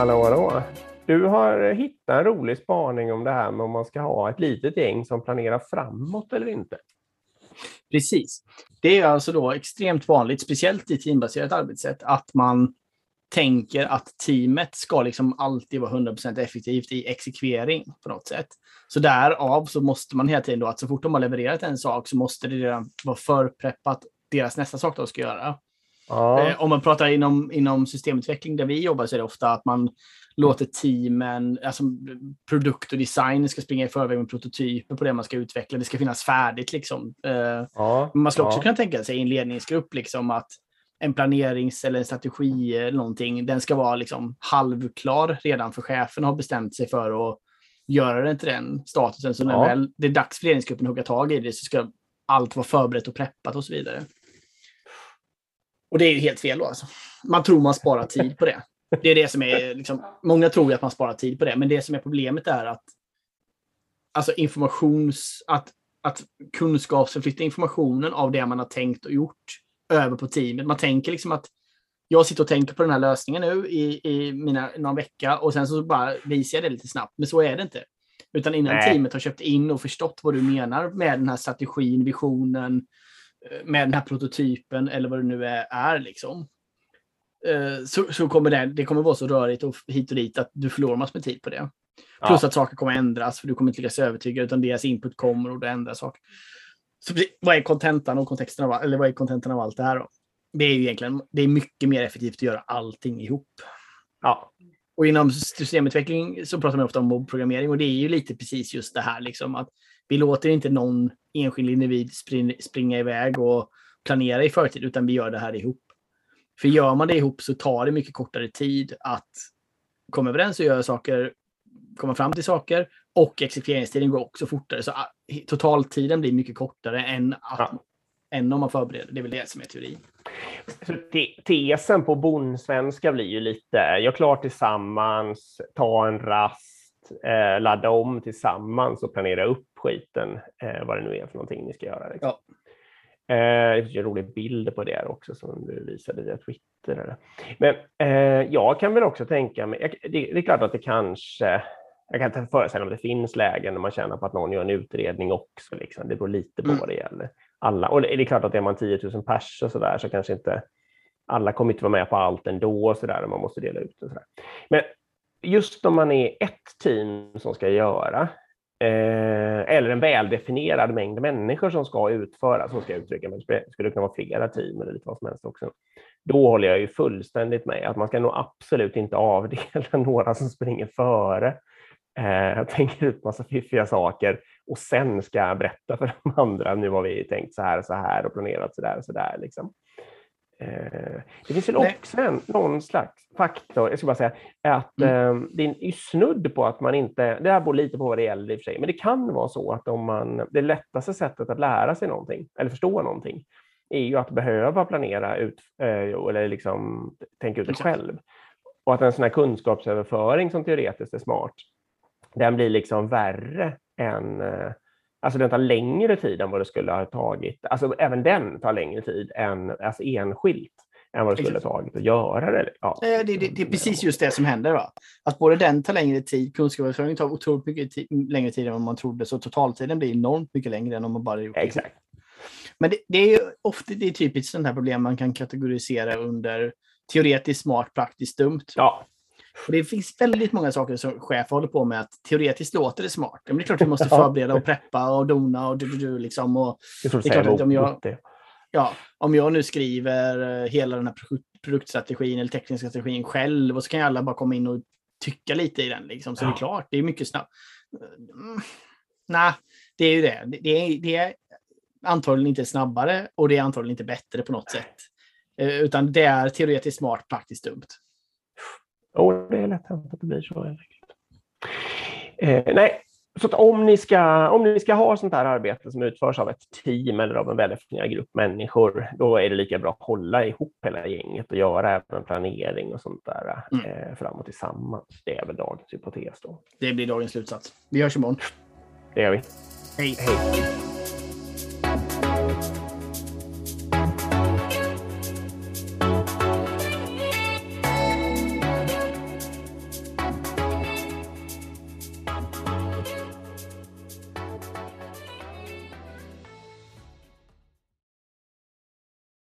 Hallå, hallå. Du har hittat en rolig spaning om det här med om man ska ha ett litet gäng som planerar framåt eller inte. Precis. Det är alltså då extremt vanligt, speciellt i teambaserat arbetssätt, att man tänker att teamet ska liksom alltid vara 100% effektivt i exekvering på något sätt. Så därav så måste man hela tiden då att så fort de har levererat en sak så måste det redan vara förpreppat deras nästa sak de ska göra. Ja. Eh, om man pratar inom, inom systemutveckling där vi jobbar så är det ofta att man låter teamen, alltså produkt och design ska springa i förväg med prototyper på det man ska utveckla. Det ska finnas färdigt liksom. Eh, Ja. man ska också ja. kunna tänka sig i en ledningsgrupp liksom att en planerings eller en strategi eller någonting, den ska vara liksom halvklar redan för chefen har bestämt sig för att göra den till den statusen. Så när väl det är dags för ledningsgruppen att hugga tag i det så ska allt vara förberett och preppat och så vidare. Och det är ju helt fel då alltså. Man tror man sparar tid på det. Det är det som är liksom, många tror ju att man sparar tid på det, men det som är problemet är att alltså informations, att, att kunskapsförflytta informationen av det man har tänkt och gjort över på teamet. Man tänker liksom att jag sitter och tänker på den här lösningen nu i, i mina, någon vecka och sen så bara visar jag det lite snabbt. Men så är det inte. Utan innan Nej. teamet har köpt in och förstått vad du menar med den här strategin, visionen, med den här prototypen eller vad det nu är, är liksom. Eh, Så, så kommer det, det kommer vara så rörigt och hit och dit att du förlorar massor med tid på det. Plus Ja. att saker kommer ändras för du kommer inte lyckas övertyga utan deras input kommer och du ändrar saker. Så vad är kontentan och kontexten av, eller vad är kontentan av allt det här då? Det är ju egentligen, det är mycket mer effektivt att göra allting ihop. Ja. Och inom systemutveckling så pratar man ofta om mobbprogrammering och det är ju lite precis just det här liksom att vi låter inte någon enskild individ spring, springa iväg och planera i förtid utan vi gör det här ihop. För gör man det ihop så tar det mycket kortare tid att komma överens och göra saker, komma fram till saker och exekveringstiden går också fortare. Så ah, totaltiden blir mycket kortare än, att, Ja. än om man förbereder. Det är väl det som är teorin. Så te- tesen på bondsvenska blir ju lite, gör klart tillsammans, ta en rast, eh, ladda om tillsammans och planera upp skiten, eh, vad det nu är för någonting ni ska göra. Liksom. Ja. Eh, det finns en rolig bild på det också som du visade via Twitter. Eller. Men eh, jag kan väl också tänka mig, det, det är klart att det kanske, jag kan inte föreställa mig att det finns lägen när man känner på att någon gör en utredning också. Liksom. Det beror lite på Mm. vad det gäller. Alla, och det är klart att är man 10 000 pers och så där så kanske inte alla kommer inte vara med på allt ändå och så där, och man måste dela ut och så där. Men just om man är ett team som ska göra Eh, eller en väldefinierad mängd människor som ska utföra, som ska uttrycka, men det skulle kunna vara flera team eller lite vad som helst också. Då håller jag ju fullständigt med att man ska nog absolut inte avdela några som springer före. Eh, tänker ut massa fiffiga saker och sen ska jag berätta för de andra, nu har vi tänkt så här och så här och planerat så där och så där. Liksom. Eh, det finns väl Nej. också en, någon slags faktor, jag ska bara säga, att eh, det är snudd på att man inte, det här beror lite på vad det gäller i och för sig, men det kan vara så att om man, det lättaste sättet att lära sig någonting, eller förstå någonting, är ju att behöva planera ut, eh, eller liksom tänka ut det själv. Och att en sån här kunskapsöverföring som teoretiskt är smart, den blir liksom värre än Alltså den tar längre tid än vad det skulle ha tagit. Alltså även den tar längre tid än alltså enskilt än vad det skulle ha tagit att göra det. Ja. Det, det, det är precis just det som händer. Va? Att både den tar längre tid, kunskapsöverföring tar otroligt mycket längre tid än vad man trodde, så totaltiden blir enormt mycket längre än om man bara gjort det. Exakt. Men det, det är ofta det är typiskt sådana här problem man kan kategorisera under teoretiskt smart, praktiskt dumt. Ja, Och det finns väldigt många saker som chefer håller på med att teoretiskt låter det smart. Men det är klart vi måste Ja. förbereda och preppa och dona och du, du, du liksom. Och, Det är klart att om jag- ja, om jag nu skriver eh, hela den här produkt- produktstrategin eller tekniska strategin själv och så kan alla bara komma in och tycka lite i den. Liksom. Så det är Ja. klart, det är mycket snabbt. Mm, Nej, det är ju det. Det, det, är, det är antagligen inte snabbare och det är antagligen inte bättre på något sätt. Eh, Utan det är teoretiskt smart, praktiskt dumt. Jo, det är lätt hänt att det blir så. Eh, nej, så att om ni, ska, om ni ska ha sånt här arbete som utförs av ett team eller av en väldefinierad grupp människor, då är det lika bra att hålla ihop hela gänget och göra även planering och sånt där Mm. eh, framåt tillsammans. Det är väl dagens hypotes då. Det blir dagens slutsats. Vi hörs imorgon. Det gör vi. Hej! Hej! Bye.